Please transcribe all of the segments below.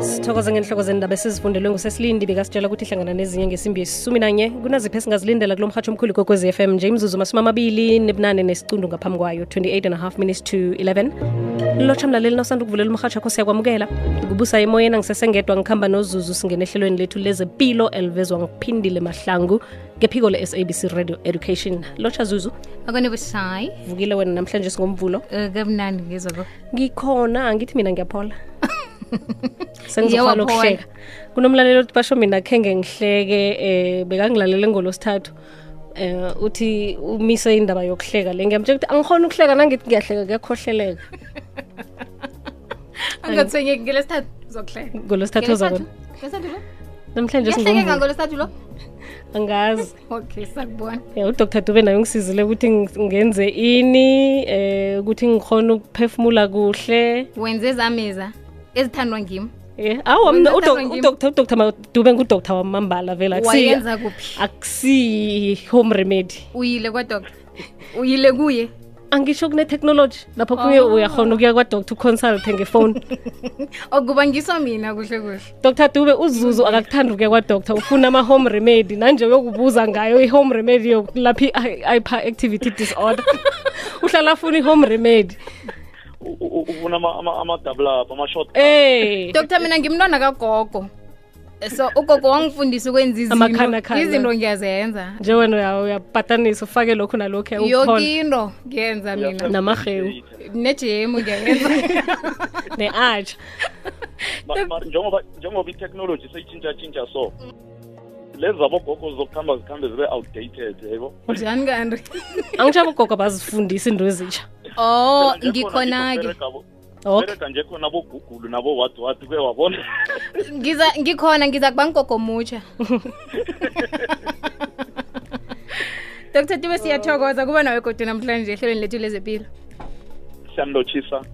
sithokoze ngenhloko zendaba esizifundelwe ngusesilindi bekasitshela ukuthi ihlangana nezinye ngesimbi yesisumi nanye kunaziphi esingazilindela kulo mhatho omkhulu kokwezi FM nje imzuzu masumi amabili nebunane nesicundu ngaphambi kwayo 28 and a half minutes to 11 lotsha mlaleli nosanda ukuvulela umhatho akho siyakwamukela. Kubusa emoyeni angisesengedwa ngikhamba nozuzu singene ehlelweni lethu lezempilo elivezwa ngiphindile mahlangu ngephiko le-sabc radio education. Lotsha zuzu. Akonebusayi vukile wena namhlanje singomvulo. Uh, kamnandi ngikhona angithi mina ngiyaphola sengizofana Yewaphola. ukuhleka kunomlaleli othi basho mina khenge ngihleke eh bekangilalele ngolosithathu eh uthi umise indaba yokuhleka le. Ngiyamtshela ukuthi angikhona ukuhleka nangithi ngiyahleka kuyakhohleleka. Angathwenyeki ngelesithathu uzokuhleka. Ngolosithathu uzakona namhlanje yahlekeka singomvulo ngolesithathu lo? Angazi. Okay sakubona. Eh udr Dube naye ungisizile ukuthi ng- ngenze ini eh ukuthi ngikhona ukuphefumula kuhle. Wenze zamiza ezithandwa ngimi. Yeah. awa mna udr madube ngudoktar wamambala vele wayenza kuphi? akusi-home remedy. Uyile kwadoktar uyile kuye? Angisho kunetechnology lapho kuye ah. uyakhona ukuya kwadoktar uconsulte ngefoni okuba ngiso mina kuhle kuhle. Dr dube uzuzu akakuthanda ukuya kwadoktar ufuna ama-home remedy. Nanje uyokubuza ngayo i-home remedy yokulapha i-hyper activity disorder. Uhlala afuna i-home remedy ufuna ama- ama- ama-double up ama-short eh doktor mina ngimntwana kagogo. So ugogo wangifundisa ukwenza izinto. Ngiyazenza. Nje wena uya- uyapatanisa ufake lokhu nalokhu yoke ukhona into ngiyenza mina. Namahewu. nejemu ngiyayenza ma- njengoba njengoba i-technology seyitshintsha-tshintsha so lezi zabogogo zokuhamba zikhambe zibe outdated yebo? Njani kanti? Angisho abogogo bazifundisa into ezitsha oh ngikhona-ke bereka nje khona bogugulu nabo-whatsapp ke wabona. Ngiza ngikhona ngiza kuba ngigogomutsha dr tibe siyathokoza. Kuba nawe kodwa namhlanje ehlelweni lethu lezempilo siyanilotshisa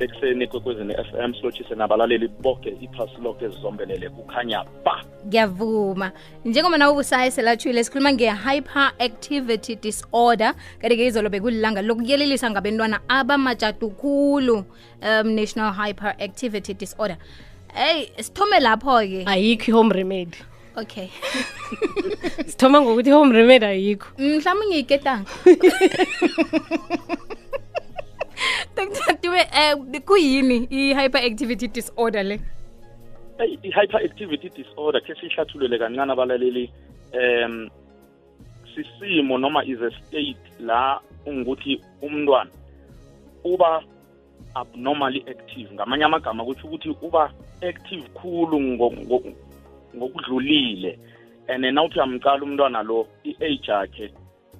ekuseni kwekwezini f m silotshise nabalaleli bonke iphasi lonke zizombelele kukhanya ba. Ngiyavuma. Njengoba nawe ubusayi selatshile sikhuluma nge-hyper activity disorder. Kanti-ke izolo bekulilanga lokuyelelisa ngabentwana abamajadukhulu um national hyper activity disorder. Eyi sithome lapho-ke. Ayikho i-home remedy. Okay. Sithoma ngokuthi i-home remedy ayikho. Mhlawumbe ngiyiketanga tibe um kuyini i-hyper activity disorder le? Eyi, i-hyper activity disorder khe siyihlathulule kancane abalaleli um sisimo noma is a state la ungukuthi umntwana uba abnormally active. Ngamanye amagama kutsho ukuthi uba active khulu ngo- ngo- ngokudlulile and nawuthi uyamqala umntwana lo i-age yakhe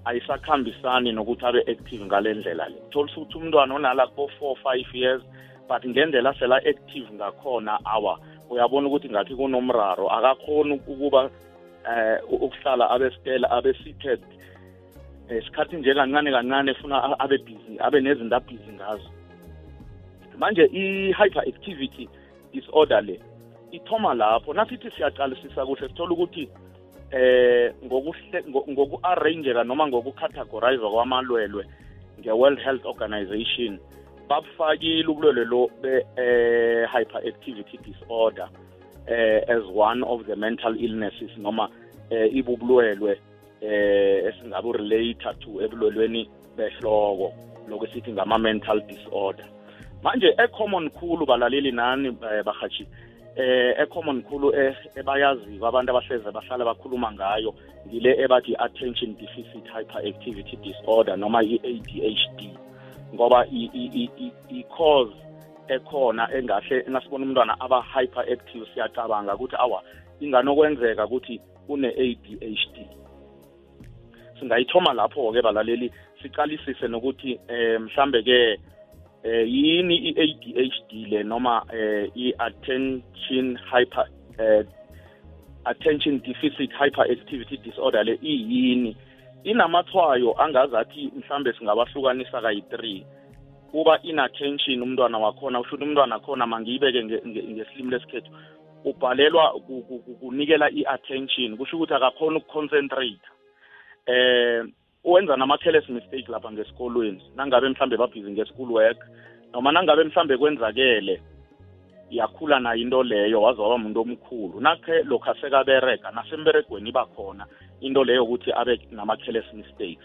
ayisakhambisani nokuthi abe active ngale ndlela le. Thola ukuthi umntwana onala ko-four five years but ngendlela sela active ngakhona awa uyabona ukuthi ngathi kunomraro. Akakhoni ukuba eh ukuhlala abe still abe seated esikhathi nje kancane kancane funa a- abe busy abe nezinto abhizi ngazo. Manje i-hyper activity disorder le ithoma lapho. Nasithi siyaqalisisa kuhle sithola ukuthi eh ngoku-arrangeka noma ngokucategorize kwamalwelwe nge-world health organization babufakile ubulwelwe lo be-hyperactivity disorder eh, as one of the mental illnesses noma eh, ibubulwelwe eh, esingabu-relate to ebulwelweni behloko lokwesithi ngama-mental disorder. Manje ecommon khulu balaleli nani eh, bahathi eh ecommon khulu eh, ebayaziyo abantu abahleze bahlala bakhuluma ngayo ngile ebathi attention deficit hyperactivity disorder noma i-ADHD ngoba i-cause ekhona engahle nasibona umntwana aba hyperactive siyacabanga ukuthi awa inganokwenzeka ukuthi une-ADHD singayithoma lapho-ke balaleli siqalisise nokuthi eh mhlambe ke eh yini i-ADHD le noma eh i-attention hyper eh attention deficit hyperactivity disorder le iyini. Inamathwayo angazathi mhlambe singabahlukanisa kayi-3 kuba inattention umntwana wakhona usho ukuthi umntwana khona mangiyibeke nge- nge- ngesilimi lesikhethu ubhalelwa ku- ku- ku- kunikela i-attention kusho ukuthi akakhona ukuconcentrate eh wenza nama-careless mistake lapha ngesikolweni nangabe mhlambe babhizi nge-school work noma nangabe mhlambe kwenzakele yakhula nayo into leyo waze waba umuntu omkhulu. Nakhe lokhu asekabereka nasemberegweni iba khona into leyo ukuthi abe nama-careless mistakes.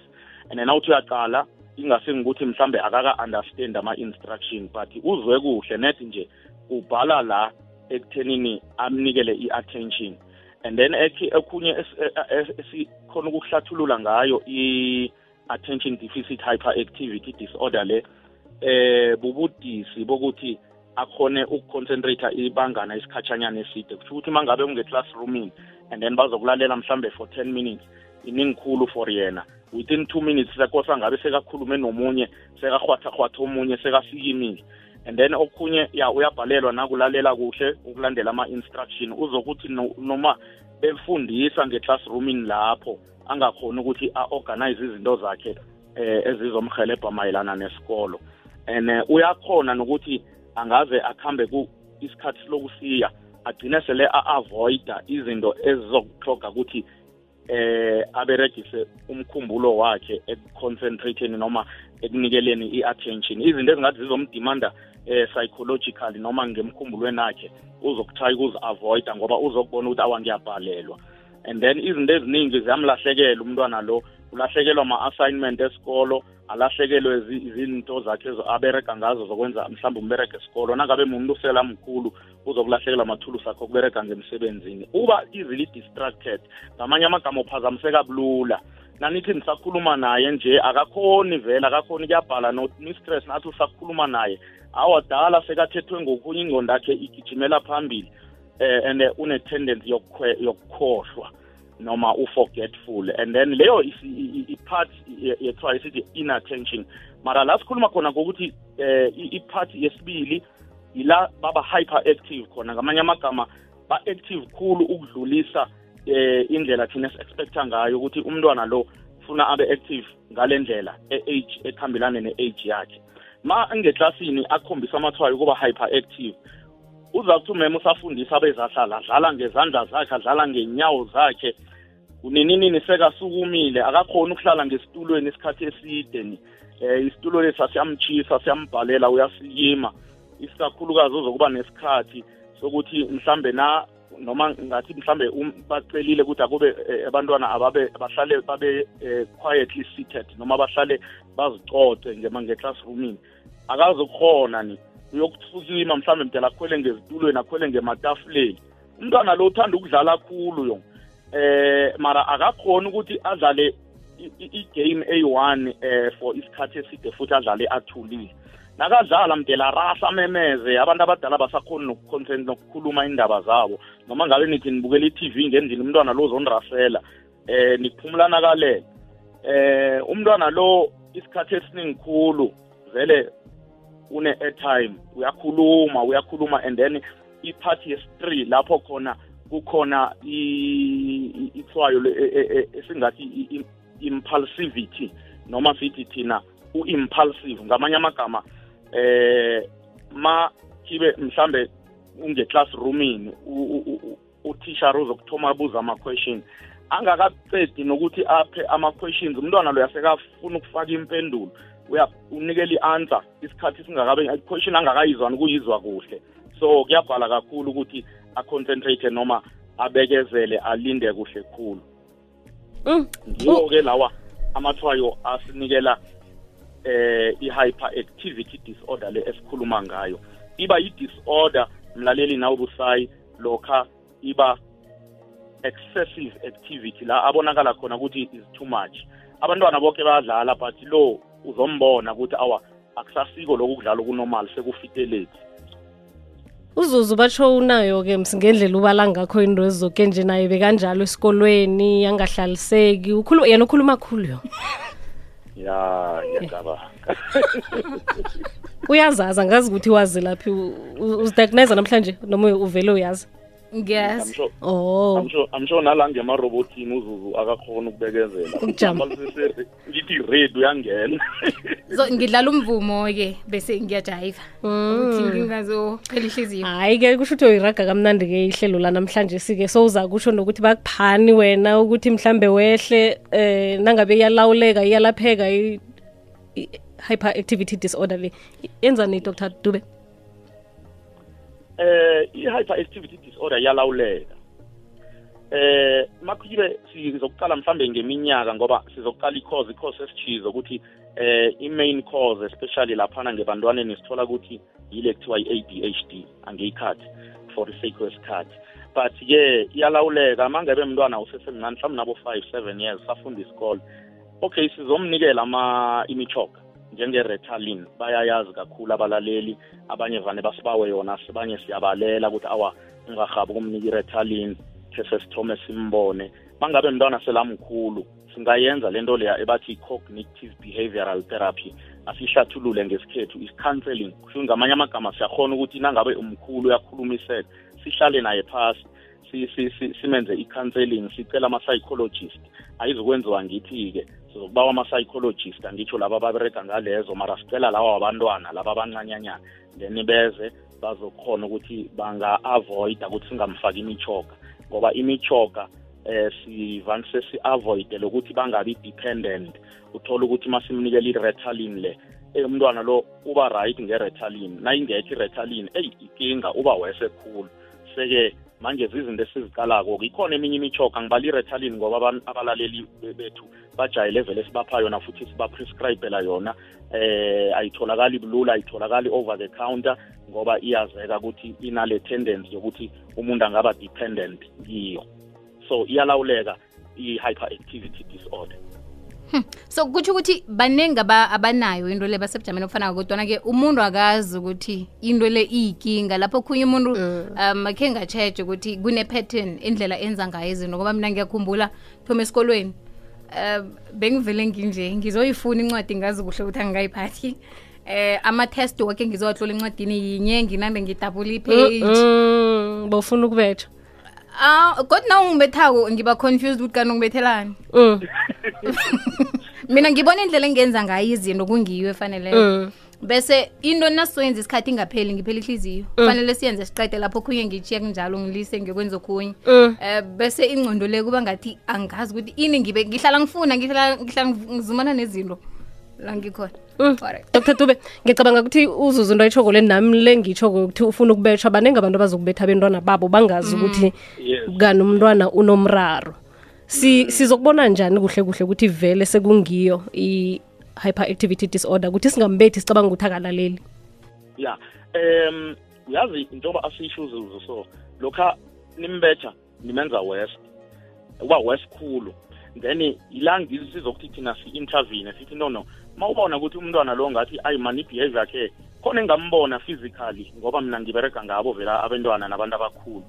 And then awuthi uyaqala ingase ngikuthi mhlambe akaka-understand ama-instruction but uzwe kuhle net nje ubhala la ekuthenini amnikele i-attention. And then ekhunye esikhona ukuhlathulula ngayo i-attention deficit hyperactivity disorder le eh bubudisi bokuthi akhone ukuconcentrate ibangana isikhatshanyana eside. Kusho ukuthi uma ngabe unge-classroomini and then bazokulalela mhlambe for 10 minutes iningikhulu for yena. Within two minutes sekosa ngabe sekakhulume nomunye sekahwathahwatha omunye sekasikimile and then okhunye ya uyabhalelwa nakulalela kuhle ukulandela ama-instruction. Uzokuthi noma befundisa nge-classroomini lapho angakhoni ukuthi a-organize izinto zakhe eh ezizomhelebha mayelana nesikolo. And uh, uyakhona nokuthi angaze akhambe ku isikhathi lokusiya agcine sele a-avoida izinto ezizokuthoga ukuthi eh aberegise umkhumbulo wakhe ekuconcentrating noma ekunikeleni i-attention. Izinto ezingathi zizomdimanda eh psychologically noma ngemkhumbulweni wakhe uzokuthaya ukuzi-avoida ngoba uzokubona ukuthi awa ngiyabhalelwa. And then izinto eziningi ziyamlahlekela umntwana lo. Ulahlekelwa ama-assignment esikolo alahlekelwe izinto zakhe abereka ngazo zokwenza mhlawumbe umbereka esikolo. Nangabe muntu usela mkhulu uzokulahlekelwa amathulusi akho okubereka ngemsebenzini. Uba easily distracted ngamanye amagama uphazamiseka bulula. Nanithi nisakhuluma naye nje akakhoni vele akakhoni kuyabhala ni-stress nathi usakhuluma naye. Awadala sekathethwe ngokunye ingqondo yakhe igijimela phambili um and une-tendency yokukhohlwa noma u-forgetful. And then leyo i-part yethiwa isithi inattention. Mara la sikhuluma khona ngokuthi eh i-part yesibili ila baba hyperactive khona. Ngamanye amagama ba-active khulu ukudlulisa eh indlela thina si-expecta ngayo ukuthi umntwana lo funa abe active ngale ndlela e-age ekhambelane ne-age yakhe. Ma ngeklasini akhombisa amathwayo ukuba hyperactive. Uza kuthi umema usafundisa abezahlala adlala ngezandla zakhe adlala ngenyawo zakhe. Uninini sekasukumile akakhoni ukuhlala ngesitulweni isikhathi eside ni. Eh isitulo lesi siyamchisa siyambhalela uyasikima. Isikakhulukazi uzokuba nesikhathi sokuthi mhlambe na noma ngathi mhlambe bacelile ukuthi akube abantwana ababe bahlale babe quietly seated noma bahlale bazicoce nge-classroomini. Akazokhona ni. Uyokusukima mhlambe mdala akhwele ngezitulweni akhwele ngematafuleni. Umntwana lo uthanda ukudlala khulu yona eh mara akakhona ukuthi adlale i-game eyi-one eh for isikhathi eside futhi adlale athulile. Nakadlala mdela rasa memeze abantu abadala basakhoni nokucontent nokukhuluma indaba zabo. Noma ngabe nithi nibukela i-tv ngendlini umntwana lo uzonirasela. Eh niphumulana kalele. Eh umntwana lo isikhathi esiningi khulu vele une-airtime uyakhuluma uyakhuluma and then iphathi yesi-three lapho khona kukhona ithwayo esingathi impulsivity noma sithi thina u-impulsive. Ngamanye amagama eh ma kibe mhlambe unge-classroomini utishara uzokuthoma abuza ama-question angakaqedi nokuthi aphe ama-questions. Umntwana lo yasekafuna ukufaka impendulo. Unikela i-answer isikhathi singakabe i-question angakayizwani ukuyizwa kuhle. So kuyabhala kakhulu ukuthi aconcentrate noma abekezele alinde kuhle khulu. Ngiwo-ke lawa amathwayo asinikela eh i-hyperactivity disorder le esikhuluma ngayo. Iba yi-disorder mlaleli nawubusayi lokha iba excessive activity la abonakala khona ukuthi is too much. Abantwana bonke bayadlala but lo uzombona ukuthi awa akusasiko lokhu kudlala okunormal sekufiteleti uzuzu batsho unayo-ke msingendlela ubala ngakho into ezizoke nje naye bekanjalo esikolweni angahlaliseki yena ukhuluma khulu yo ya ngiyacabanga uyazazi angazi ukuthi wazi laphi uzidiagnize namhlanje noma uvele uyazi ngiyazi oh. Amsho nala ngemarobotini uzuzu akakhona ukubekezela. Ngithi red uyangena so ngidlala umvumo-ke bese ngiyajayiva ukuthi ngingazochela ihliziyo. Hayi-ke kusho ukuthi uyiraga kamnandi-ke ihlelo la namhlanje sike sowuza kusho nokuthi bakuphani wena ukuthi mhlambe wehle eh nangabe iyalawuleka iyalapheka i- i- hyperactivity disorder le. Yenzani dr. Dube eh i-hyperactivity disorder iyalawuleka eh makuyibe sizokuqala mhlambe ngeminyaka ngoba sizokuqala i-cause i-cause esithizo ukuthi eh i-main cause especially laphana ngebantwaneni sithola ukuthi yile kuthiwa i-ADHD angeyikhathi for the sake wesikhathi. But ke iyalawuleka. Mangabe mntwana usesemncane mhlawumbe nabo 5 7 years safunda isikole okay sizomnikela ama imichoka. Njenge-retalin bayayazi kakhulu abalaleli abanye vane basibawe yona sibanye siyabalela ukuthi awa ungahabi ukumnika i-retalin khe sesithome simbone. Bangabe mntwana selamkhulu singayenza lento leya ebathi cognitive behavioral therapy. Asihlathulule ngesikhethu is-counseling kusho ngamanye amagama siyakhona ukuthi nangabe umkhulu uyakhulumiseka sihlale naye phasi simenze i-counseling sicela ama-psychologist. Ayizokwenziwa ngithi-ke sizokubawa ama-psychologist angitsho laba ababereka ngalezo mara sicela lawa wabantwana laba abancanyanyana. Then beze bazokhona ukuthi banga-avoida ukuthi singamfaki imichoka ngoba imichoka eh sivanise si-avoide lokuthi bangabi dependent. Uthola ukuthi masimnikela i-retalin le eh umntwana lo uba right nge-retalin nayingekho i-retalin eyi ikinga uba wese khulu. Seke manje zizinto esiziqalako. Ikhona eminye imichoka ngibala i-retalin ngoba abalaleli bethu bajayele vele sibapha yona futhi sibaprescribela yona. Eh ayitholakali bulula ayitholakali over the counter ngoba iyazeka ukuthi inale tendency yokuthi umuntu angaba dependent kiyo. So iyalawuleka i-hyperactivity disorder. Hmm. So kutsho ukuthi baningi abanayo into le basebujameni obufanako kodwana-ke umuntu akazi ukuthi into le iyikinga lapho khunye umuntu um akhe ngatshetshe ukuthi kune-pattern indlela enza ngayo izinto ngoba mina ngiyakhumbula thoma esikolweni um bengivele nginje ngizoyifuna incwadi ngazi kuhle ukuthi angingayiphathi eh ama-test wakhe ngizowatlola encwadini yinye nginambe ngidabula ipage. Bawufuna ukubetha Ah, kodwa na ungibethako ngiba confused ukuthi kanti ungibethelani. Mm. Mina ngibona indlela engenza ngayo izinto kungiyo efaneleyo. Mm. Bese into nasoyenza isikhathi ingapheli ngiphela ihliziyo. Kufanele siyenze siqede lapho khunye ngichiye kunjalo ngilise ngiyokwenza okhunye. Mm. Eh bese ingcondo le kuba ngathi angazi ukuthi ini ngibe ngihlala ngifuna ngihlala ngizumana nezinto la ngikhona. Mm. Dr dube ngicabanga ukuthi uzuzu into ayitshoko le nami le ngitshoko ukuthi ufuna ukubetshwa baningi abantu abazokubetha abentwana babo bangazi ukuthi kani umntwana unomraro. Sizokubona njani kuhle kuhle ukuthi vele sekungiyo i-hyperactivity disorder ukuthi singambethi sicabanga ukuthi akalaleli? Ya um uyazi njengoba asisho uzuzu so lokha nimbetha nimenza west uba west khulu then ila sizokuthi thina si-intervene sithi no no ma ubona ukuthi umntwana lo ngathi ayi mani i-behavior yakhe khona engambona physically ngoba mina ngibereka ngabo vela abantwana nabantu abakhulu.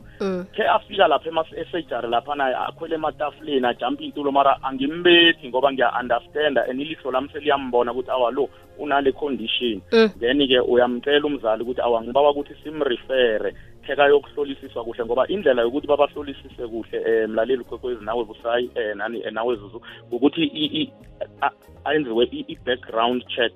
Ke khe afika lapha esejari laphana akhwele ematafuleni ajampe iy'tulo mara angimbethi ngoba ngiya-understanda and ilihlo lami seliyambona ukuthi awa lo unale condition. Mm. then-ke uyamcela umzali ukuthi awa ngibawa ukuthi simrefere khe yokuhlolisiswa kuhle ngoba indlela yokuthi babahlolisise kuhle um mlaleli kwekwezi nawe busayi um nani eh, nawe zuzu ukuthi ayenziwe i-background check.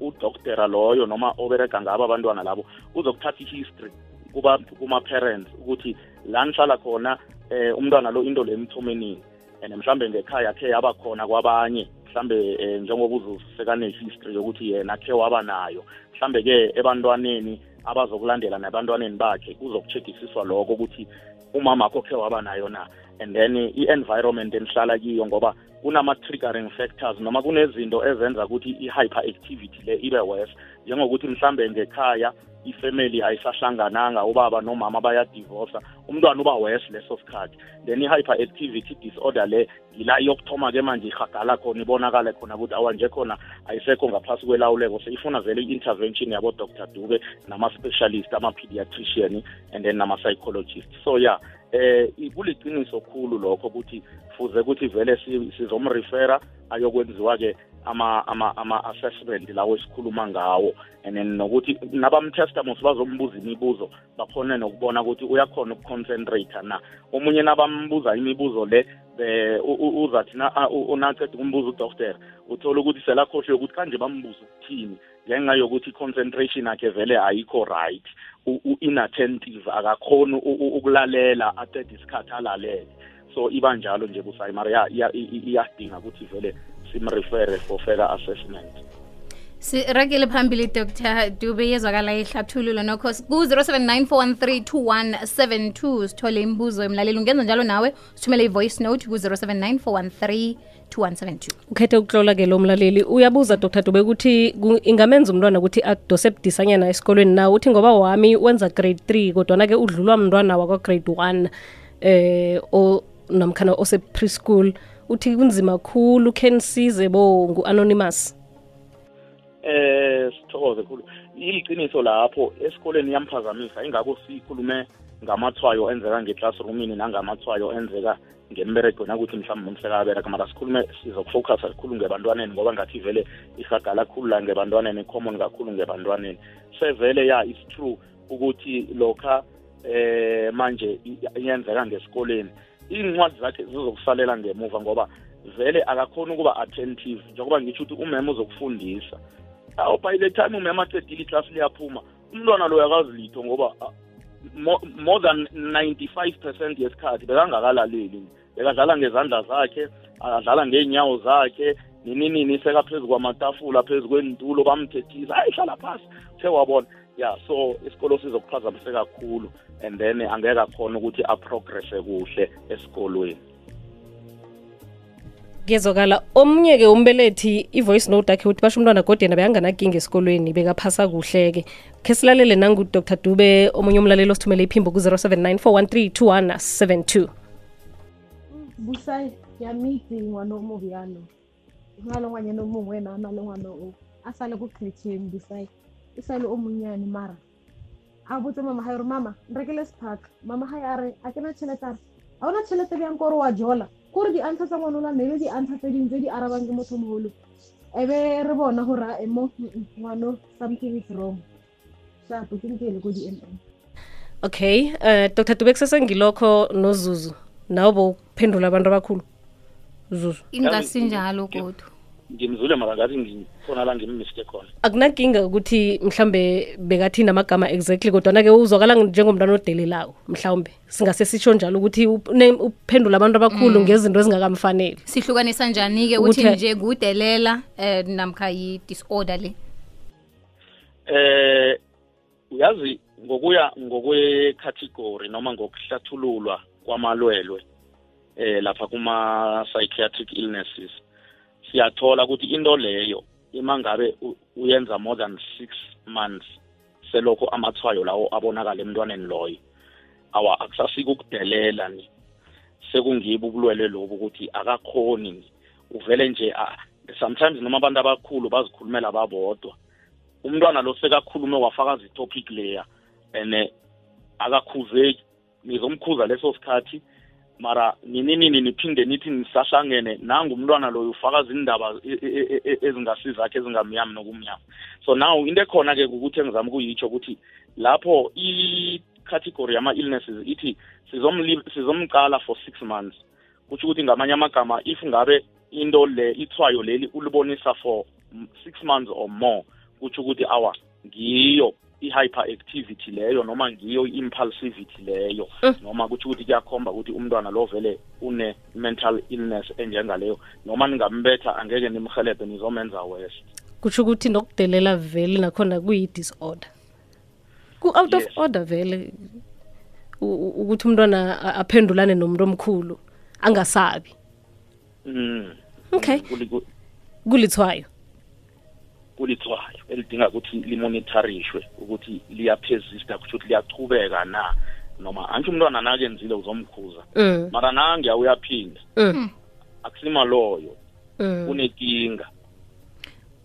Udoktera loyo noma obereka ngabo abantwana labo uzokuthatha i-history kuba kuma-parents ukuthi la nihlala khona um umntwana lo into le emthomenini and mhlambe ngekhaya khe yaba khona kwabanye mhlambe eh, njengoba uzusekane-history yokuthi yena khe waba nayo mhlambe ke ebantwaneni abazokulandela nebantwaneni bakhe kuzokucheckisiswa lokho ukuthi umama akho khe waba nayo na. And then i-environment enihlala kiyo ngoba kunama-triggering factors noma kunezinto ezenza ukuthi i-hyperactivity le ibe worse. Njengokuthi mhlambe ngekhaya ifamily ayisahlangananga ubaba nomama bayadivosa umntwana uba worse leso sikhathi. Then i-hyperactivity disorder le yila iyokuthoma-ke manje ihagala khona ibonakale khona ukuthi awanje khona ayisekho ngaphasi kwelawuleko. Seyifuna vele i-intervention yabo-dr dube nama-specialist ama-pediatrician and then nama-psychologist. So ya eh kuliqiniso khulu lokho ukuthi fuze ukuthi vele si- sizomrefera ayokwenziwa-ke ama ama ama lawo esikhuluma ngawo. And then nokuthi nabamtesta mos bazombuza imibuzo bakhone nokubona ukuthi uyakhona ukuconcentrate na. Omunye nabambuza imibuzo le uzathi unaceda ukumbuza udokotela uthola ukuthi selakhohlwe ukuthi kanje bambuza ukuthini ngenxa yokuthi i-concentration yakhe vele ayikho right. U-inattentive akakhoni ukulalela aqeda isikhathi alalele. So iba njalo nje kusayi mara iyadinga ukuthi vele simrefere for further assessment. Siragele phambili dr. Dube yezwakala ehlathululo nokho ku-079 sithole imibuzo emlaleli ungenza njalo nawe? Sithumele i-voice note ku-079 ukhethe ukutlola ke lo mlaleli. Uyabuza dr. Dube ukuthi ingamenza umntwana ukuthi adose budisanyana esikolweni na? Uthi ngoba wami wenza grade 3 kodwana-ke udlulwa mntwana wakwa-grade 1 eh o namkhana ose-preschool uthi kunzima khulu khe nisize bo ngu-anonymous? Eh sithokoze khulu. Iliqiniso lapho esikoleni iyamphazamisa ingakho sikhulume ngamathwayo enzeka ngeclassroomini nangamathwayo enzeka ngemberego nakuthi mhlawumbe umhlekabereka mara sikhulume sizokufocusa kakhulu ngebantwaneni ngoba ngathi vele ihagala khulu la ngebantwaneni common kakhulu ngebantwaneni. Sevele ya is true ukuthi lokha eh manje iyenzeka ngesikoleni iy'ncwadi zakhe zizokusalela ngemuva ngoba vele akakhoni ukuba attentive. Njengoba ngisho ukuthi umema uzokufundisa. Aw by the time umema acedile iklasi liyaphuma umntwana loyo akazi litho ngoba more than 95 percent yesikhathi bekangakalaleli bekadlala ngezandla zakhe adlala ngey'nyawo zakhe nininini nini sekaphezu kwamatafula phezu kwentulo bamthethisa hayi hlala phasi. Uthe wabona ya so isikolo sizokuphazamise kakhulu and then angeke akhona ukuthi aprogresse kuhle esikolweni. Ngezokala omunye-ke umbelethi i-voice note akhe uthi basho umntwana kodwa yena beyanganakinga esikolweni bekaphasa kuhle-ke. Khe silalele nangu-dr dube omunye umlaleli osithumele iphimbo ku-079 413 busai ya mitsi ngwana o mobiano na le ngwanyana o mongwe na le ngwana o a sale ko chretchen busai e sale o monnyane mara a botse mama gae gore mama nrekele sephaka. Mama gae a re a ke na tšhelete a re? Ga ona tšhelete bjang kore wa jola? Kore di-answer tsa ngwana o la nele di-answer tse dingwe tse di arabang ke motho mogolo e be re bona gore a mo ngwano something is wrong. Sharp ke nkele ko di-m m okay uh, dr. Dube kusesengilokho nozuzu. Nawe bowuphendula abantu abakhulu. Zuzu. Ingasinjalo kodwa ngimzule mara ngathi ngikhona la ngimmiske khona. Akunakinga ukuthi mhlambe bekathi namagama exactly kodwana-ke uzwakala njengomntwana odelelako mhlawumbe. Singase sitsho njalo ukuthi uphendula abantu abakhulu ngezinto ezingakamfaneli. Sihlukanisa njani-ke Ukuthi- ukuthi nje kudelela eh namkha yi-disorder le? Eh uyazi ngokuya ngokwe-category noma ngokuhlathululwa kwamalwelwe eh lapha kuma psychiatric illnesses siyathola ukuthi into leyo ima ngabe uyenza more than 6 months selokho amathwayo lawo abonakala emntwaneni loyo awa akusasika ukudelela ni sekungibo ubulwele lobu ukuthi akakhoni ni uvele nje sometimes noma abantu abakhulu bazikhulumela babodwa umntwana lo sekakhulume wafakaza itopic leya and akakhuzeki nizomkhuza leso sikhathi mara nini nini niphinde nithi nisahlangene nangu umntwana loyo ufakaza indaba e- e- e- ezingasizakhe ezingamnyama nokumnyama. So now into ekhona-ke ukuthi engizama ukuyitsho ukuthi lapho i-category yama-illnesses ithi sizomqala for six months kutsho ukuthi ngamanye amagama if ngabe into le ithwayo leli ulibonisa for six months or more kutsho ukuthi awa ngiyo i-hyperactivity leyo noma ngiyo i-impulsivity leyo Mm. noma kutho ukuthi kuyakhomba ukuthi umntwana lo vele une-mental illness enjengaleyo noma ningambetha angeke nimhelebhe nizomenza west kutho ukuthi nokudelela vele nakhona kuyi-disorder. Ku-out of order vele ukuthi umntwana aphendulane nomuntu omkhulu angasabi. Mm. okay. Kuli- kulithwayo kulithwayo elidinga ukuthi limonitharishwe ukuthi liyaphezista kutsho ukuthi liyachubeka na noma antsho umntwana nakenzile uzomkhuza mm. mara nange uyaphinda Mm. akusimaloyo Mm. kunenkinga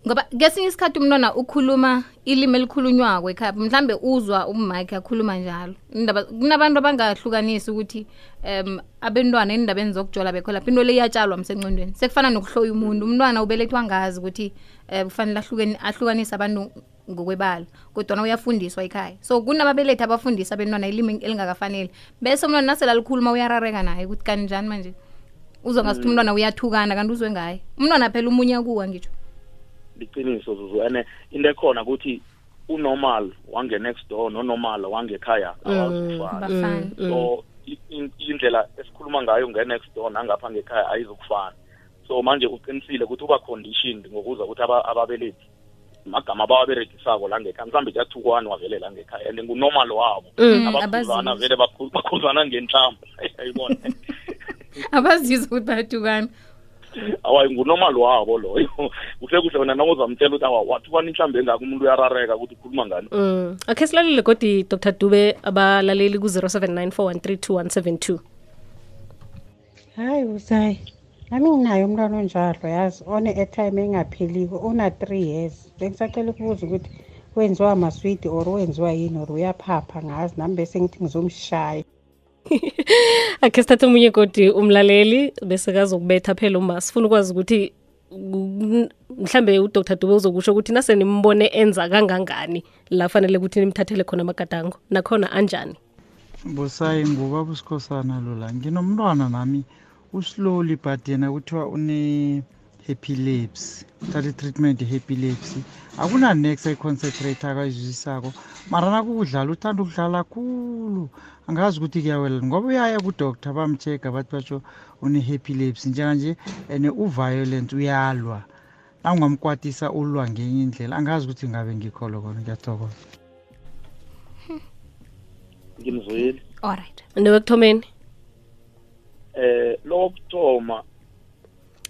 ngoba kesinye isikhathi umntwana ukhuluma ilimi elikhulunywako ekhaya mhlambe uzwa ummakhe akhuluma njalo. Indaba- kunabantu abangahlukanisi ukuthi um abentwana endabeni zokujola bekho lapho into le iyatshalwa msencondweni sekufana nokuhloya umuntu umntwana ubelethwa ngazi ukuthi um kufanele ahlukanise abantu ngokwebala kodwana uyafundiswa ekhaya. So kunababelethi abafundisa abentwana ilimi elingakafanele bese umntwana nasela likhuluma uyarareka naye ukuthi kanjani njani manje? Uzwa ngasuthi umntwana uyathukana kanti uzwe ngaye. Umntwana phela umunya kuwa ngitsho liqiniso zuzu. And into ekhona ukuthi unormal wange-next door nonormal wangekhaya awazifani bafana. So i- i- indlela esikhuluma ngayo nge-next door nangapha ngekhaya ayizukufana so manje uqinisile ukuthi uba conditioned ngokuza ukuthi aba- ababelethi magama abawaberegisako la ngekhaya mhlawumbe kuyathukwane wavele la ngekhaya and ngunormal wabo. Mm, abakhuzana abazizi. vele bakhu- bakhuzana ngenhlambo ayibona. Abazizwa ukuthi bayahlukana awayi ngunormal wabo loyo. Kuhle kuhle wena nawuzamtshela ukuthi awa wathukwana inhlambo engaka umuntu uyarareka ukuthi ukhuluma ngani? Mm. akhe silalele godi dr dube abalaleli ku-079 413 hayi usayi nami nginayo umntwana onjalo yazi one-airtime engapheliko una-three years. Bengisacela ukubuza ukuthi wenziwa maswidi or wenziwa yini or uyaphapha ngazi nami bese ngithi ngizomshaya. Akhe sithathe omunye godi umlaleli bese kazokubetha phela uma sifuna ukwazi ukuthi ku- mhlambe udr dube uzokusho ukuthi nase nimbone enza kangangani la fanele ukuthi nimthathele khona amagadango nakhona anjani? Busayi ngubaba usikhosana lula nginomntwana nami uslowly but yena kuthiwa une-epilepsy uthatha i-treatment ye-epilepsy. Akunanex ayiconcentrate akayizwisisako. Mara nakukudlala uthanda ukudlala khulu. Angazi ukuthi kuyawela. Ngoba uyaya kudoctor bamcheck bathi batsho une-epilepsy njenganje and uviolent uyalwa. Nangungamkwatisa ulwa ngenye indlela angazi ukuthi ngabe ngikholo kona ngiyathokoza. Ngimzweli alright newekuthomeni? Eh lokuthoma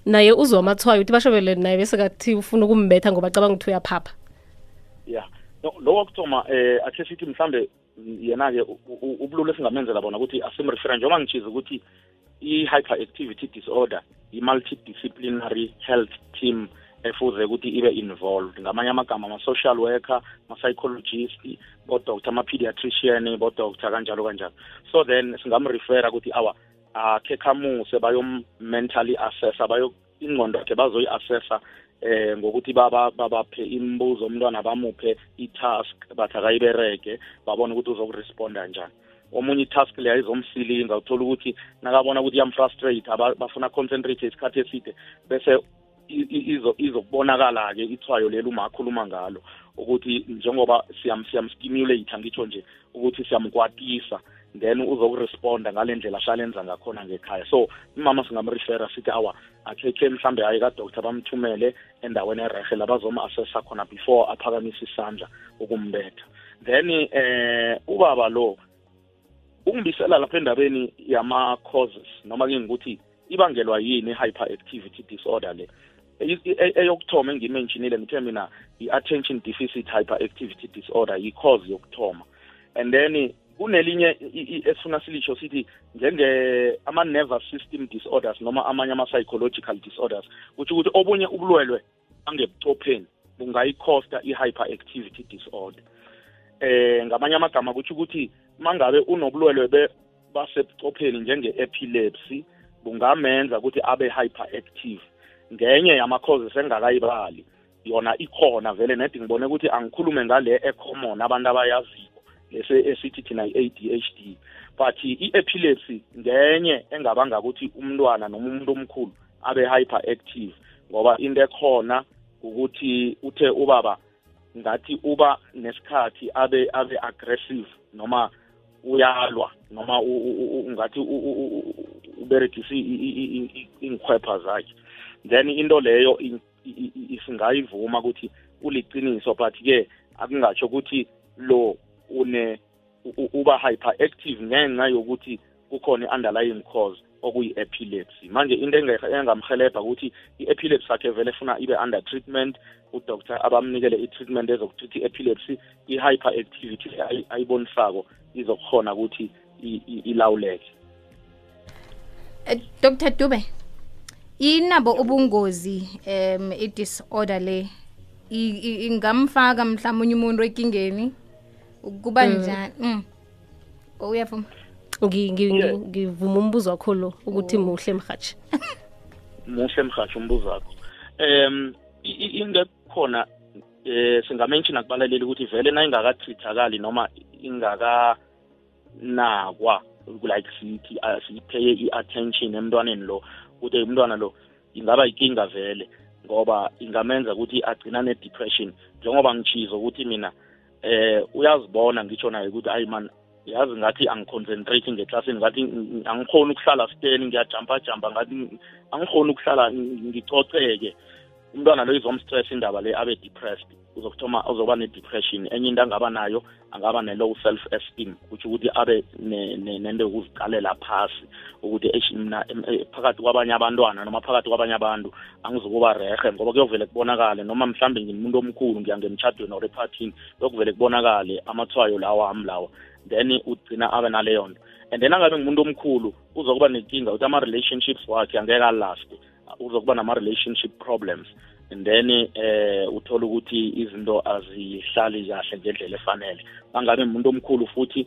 naye uzwa amathwayo ukuthi bashobele naye bese kathi ufuna ukumbetha ngoba cabanga ukuthi uyaphapha. Ya. No lo wakutoma eh akhe sithi mhlambe yena ke ubululu esingamenzela bona ukuthi asimrefera njengoba ngichiza ukuthi i-hyperactivity disorder i-multidisciplinary health team efuze ukuthi ibe involved. Ngamanye amagama ama-social worker ama-psychologist bodoctor ama-pediatrician bodoctor kanjalo kanjalo. So then singamrefera ukuthi awa akhe khamuse bayom-mentally assessa bayo ingqondo yakhe bazoyi-assessa eh ngokuthi baba babaphe imibuzo umntwana bamuphe i-task bathi akayibereke babone ukuthi uzokuresponda njani. Omunye i-task leyo izomsilinga uthola ukuthi nakabona ukuthi iyamfrustrate bafuna concentrate isikhathi eside bese izokubonakala-ke ithwayo leli uma akhuluma ngalo ukuthi njengoba siyam siyamstimulate ngitsho nje ukuthi siyamkwatisa then uzokuresponda ngale ndlela ahlalenza ngakhona ngekhaya. So imama singamrefera sithi awa akhekhe mhlambe aye kadoctor bamthumele endaweni erehe la bazoma-assessa khona before aphakamisa isandla ukumbetha. Then eh ubaba lo ungibisela lapha endabeni yama-causes noma ke ngikuthi ibangelwa yini i-hyperactivity disorder le? E- e- eyokuthoma engimentionile ngithe mina i-attention deficit hyperactivity disorder yi-cause yokuthoma. And then kunelinye esifuna silisho sithi njenge ama-nervous system disorders noma amanye ama-psychological disorders kutsho ukuthi obunye ubulwelwe angebuchopheni bungayikhosta i-hyperactivity disorder. Eh ngamanye amagama kutsho ukuthi mangabe unobulwelwe basebuchopheni njenge-epilepsy bungamenza ukuthi abe hyperactive. Ngenye yama-causes engakayibali yona ikhona vele nedi ngibone ukuthi angikhulume ngale ecommon abantu abayaziko lese esithi thina i-ADHD but i-epilepsy ngenye engabanga ukuthi umntwana noma umuntu omkhulu abe hyperactive ngoba into ekhona ukuthi uthe ubaba ngathi uba nesikhathi abe abe aggressive noma uyalwa noma u- u- u- ngathi u- u- u- u- uberegisa i- i- i- i- iinkhwepha zakhe. Then into leyo singayivuma ukuthi uliciniso but ke akungatsho ukuthi lo une uba hyperactive ngenxa yokuthi kukhona i-underlying cause okuyi-epilepsy. Manje into engamhelebha ukuthi i-epilepsy yakhe vele funa ibe under treatment udoctor abamnikele i-treatment ezokuthi i-epilepsy i-hyperactivity ayi- ayibonisako izokhona ukuthi ilawuleke. Eh, Dr Dube inabo ubungozi em i-disorder le ingamfaka mhlawumbe umuntu ekingeni? Kuba njani? Mm. Uyavuma. Ngi- ngi- Yeah. ngi- ngivuma umbuzo wakho lo ukuthi muhle mhathi muhle mhasho umbuzo wakho. Um i- i- into ekhona eh singamention akubalaleli ukuthi vele na ingakatrithakali noma ingakanakwa like sithi siyipheye i-attention emntwaneni lo ukuthi umntwana lo ingaba yinkinga vele ngoba ingamenza ukuthi agcina ne-depression. Njengoba ngichizo ukuthi mina eh uyazibona ngitsho naye ukuthi ayi man yazi ngathi angiconcentrate ngeklasini ngathi ng- angikhoni ukuhlala steni ngiyajampa jampa ngathi ng- angikhoni ukuhlala ng- ngicoceke. Umntwana lo izomstress indaba le abe depressed. Uzokuthoma uzoba ne-depression. Enye into angaba nayo angaba ne-low self esteem kutho ukuthi abe ne- ne- nento yokuziqalela phasi. Ukuthi mina eh, phakathi kwabanye abantwana noma phakathi kwabanye abantu angizukuba rehe ngoba kuyovele kubonakale. Noma mhlambe ngimuntu omkhulu ngiya ngemtshadweni or ephathini kuyokuvele kubonakale amathwayo lawa ami lawa. Then ugcina abe naleyo nto. And then angabe ngumuntu omkhulu uzokuba nenkinga ukuthi ama-relationships wakhe angeke alaste uzokuba nama-relationship problems then eh uthola ukuthi izinto azihlali kahle ngendlela efanele. Bangabe umuntu omkhulu futhi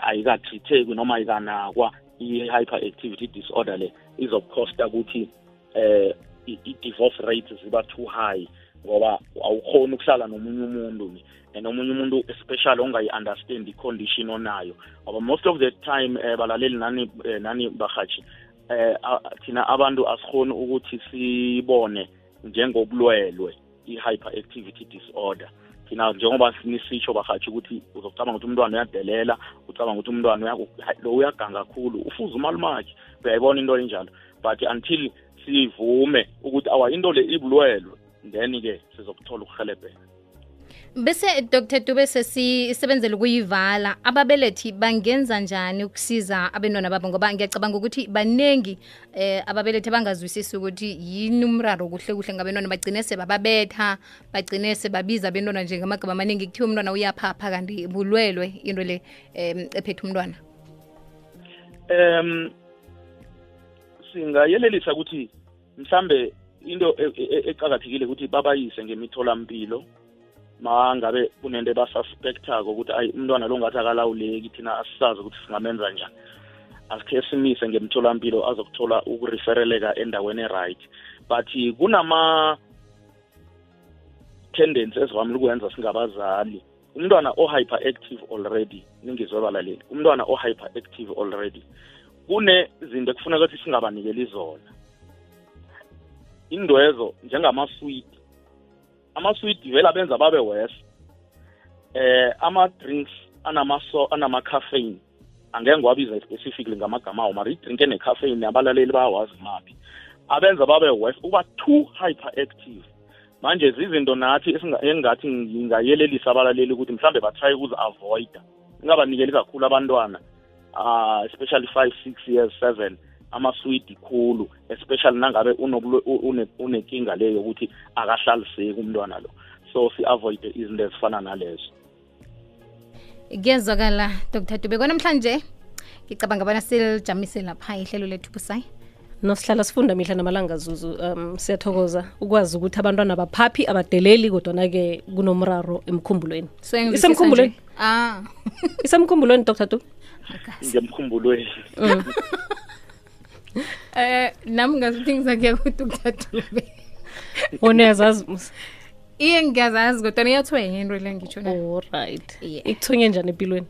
ayikatritheki noma ayikanakwa i-hyperactivity disorder le izokukhosta ukuthi eh i-divorce rates ziba too high ngoba awukhoni ukuhlala nomunye umuntu ni and omunye umuntu especially ongayi-understand i-condition onayo. Ngoba most of the time eh, balaleli nani eh, nani bahathi eh thina abantu asikhoni ukuthi sibone njengobulwelwe i-hyperactivity disorder. Thina njengoba nisitsho bahathi ukuthi uzokucabanga ukuthi umntwana uyadelela ucabanga ukuthi umntwana lo uyaganga kakhulu ufuza umalumakhe. Uyayibona into enjalo. But until sivume ukuthi awa into le ibulwelwe then-ke sizokuthola ukuhelebheka bese dr dube sesisebenzela ukuyivala ababelethi bangenza njani ukusiza abantwana babo ngoba ngiyacabanga ukuthi baningi eh ababelethi abangazwisisi ukuthi yini umraro kuhle kuhle ngabantwana bagcine sebababetha bagcine sebabiza abantwana njengamagama amaningi kuthiwa umntwana uyaphapha kanti bulwelwe into le em ephethe umntwana um singayelelisa ukuthi mhlambe into e- e- eqakathekile ukuthi babayise ngemitholampilo mangabe kunento ebasuspectako ukuthi ayi umntwana lo ngathi akalawuleki thina asisazi ukuthi singamenza njani. Asikhe simise ngemtholampilo azokuthola ukurefereleka endaweni e-right. But kunama tendency ezivamile ukwenza singabazali. Umntwana o-hyperactive already ningizwe balaleli umntwana o-hyperactive already kunezinto ekufuneka ukuthi singabanikeli zona. Indwezo njengamaswiti amaswiti vele abenza babe worse. Eh ama-drinks anama-caffeine. Angeke ngiwabiza specifically ngamagama awo mara i-drink ene-caffeine abalaleli bayawazi maphi abenza babe worse uba too hyperactive. Manje zizinto nathi engingathi ngingayelelisa abalaleli ukuthi mhlambe batry ukuzi-avoida ingabanikeli kakhulu abantwana uh, especially five six years seven. Amaswidi khulu especially nangabe unenkinga leyo yokuthi akahlaliseki umntwana lo. So si-avoide izinto ezifana nalezo. Kuyezwakala dr. Dube. Kwanamhlanje ngicabanga bona silijamise lapha ihlelo lethu busayi. Nosihlala sifunda mihla namalanga zuzu. Um siyathokoza ukwazi ukuthi abantwana baphaphi abadeleli kodwana-ke kunomraro emkhumbulweni. Isemkhumbulweni? ah. Isemkhumbulweni dr. Du ngemkhumbulweni eh nami ngazuthi ngizakuya ku-dr dube oneyazazi musa iye ngiyazazi kodwa iyathwenya into le ngitsho na allright Yeah. ikuthonye njani empilweni?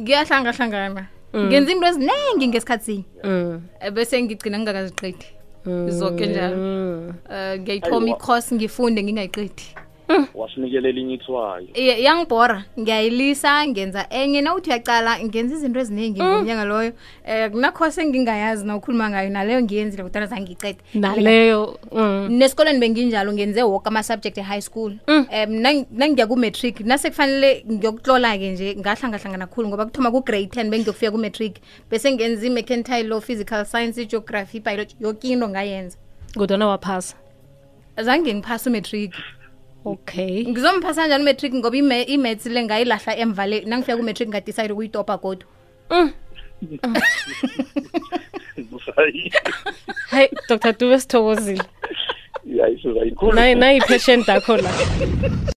Ngiyahlangahlangana ngenza into eziningi ngesikhathi. Sinye mm. Eh, bese ngigcina ngingakaziqedi. Mm. zonke njalo. Mm. um ngiyayithoma i-course ngifunde ngingayiqedi wasinikelela inye ithwayo yangibhora iyangibhora ngiyayilisa ngenza enye. Nawuthi uyacala ngenza izinto eziningi ngomnyanga loyo. Um kunakhose engingayazi nawukhuluma ngayo naleyo ngiyenzile kudala zange ngiyicede naleyo mm. nesikolweni benginjalo ngenze woke ama-subject e-high school. Um nangiya ku-matric nasekufanele ngiyokutlola-ke nje ngahlangahlangana khulu ngoba kuthoma ku-grade ten bengiyokufika ku-matric bese ngenza i-mercantile law physical science geography biology yoke into ngayenza. Kodwana waphasa. Zange ngiphasa umatric okay. Ngizomphasa njani umatric ngoba i-maths le ngayilahla emva le nangifika ku-matric ngadicide ukuyitopa kodwa busayi. Hayi dr dube sithokozile. Yayi sizayikhulu nayi patient akho la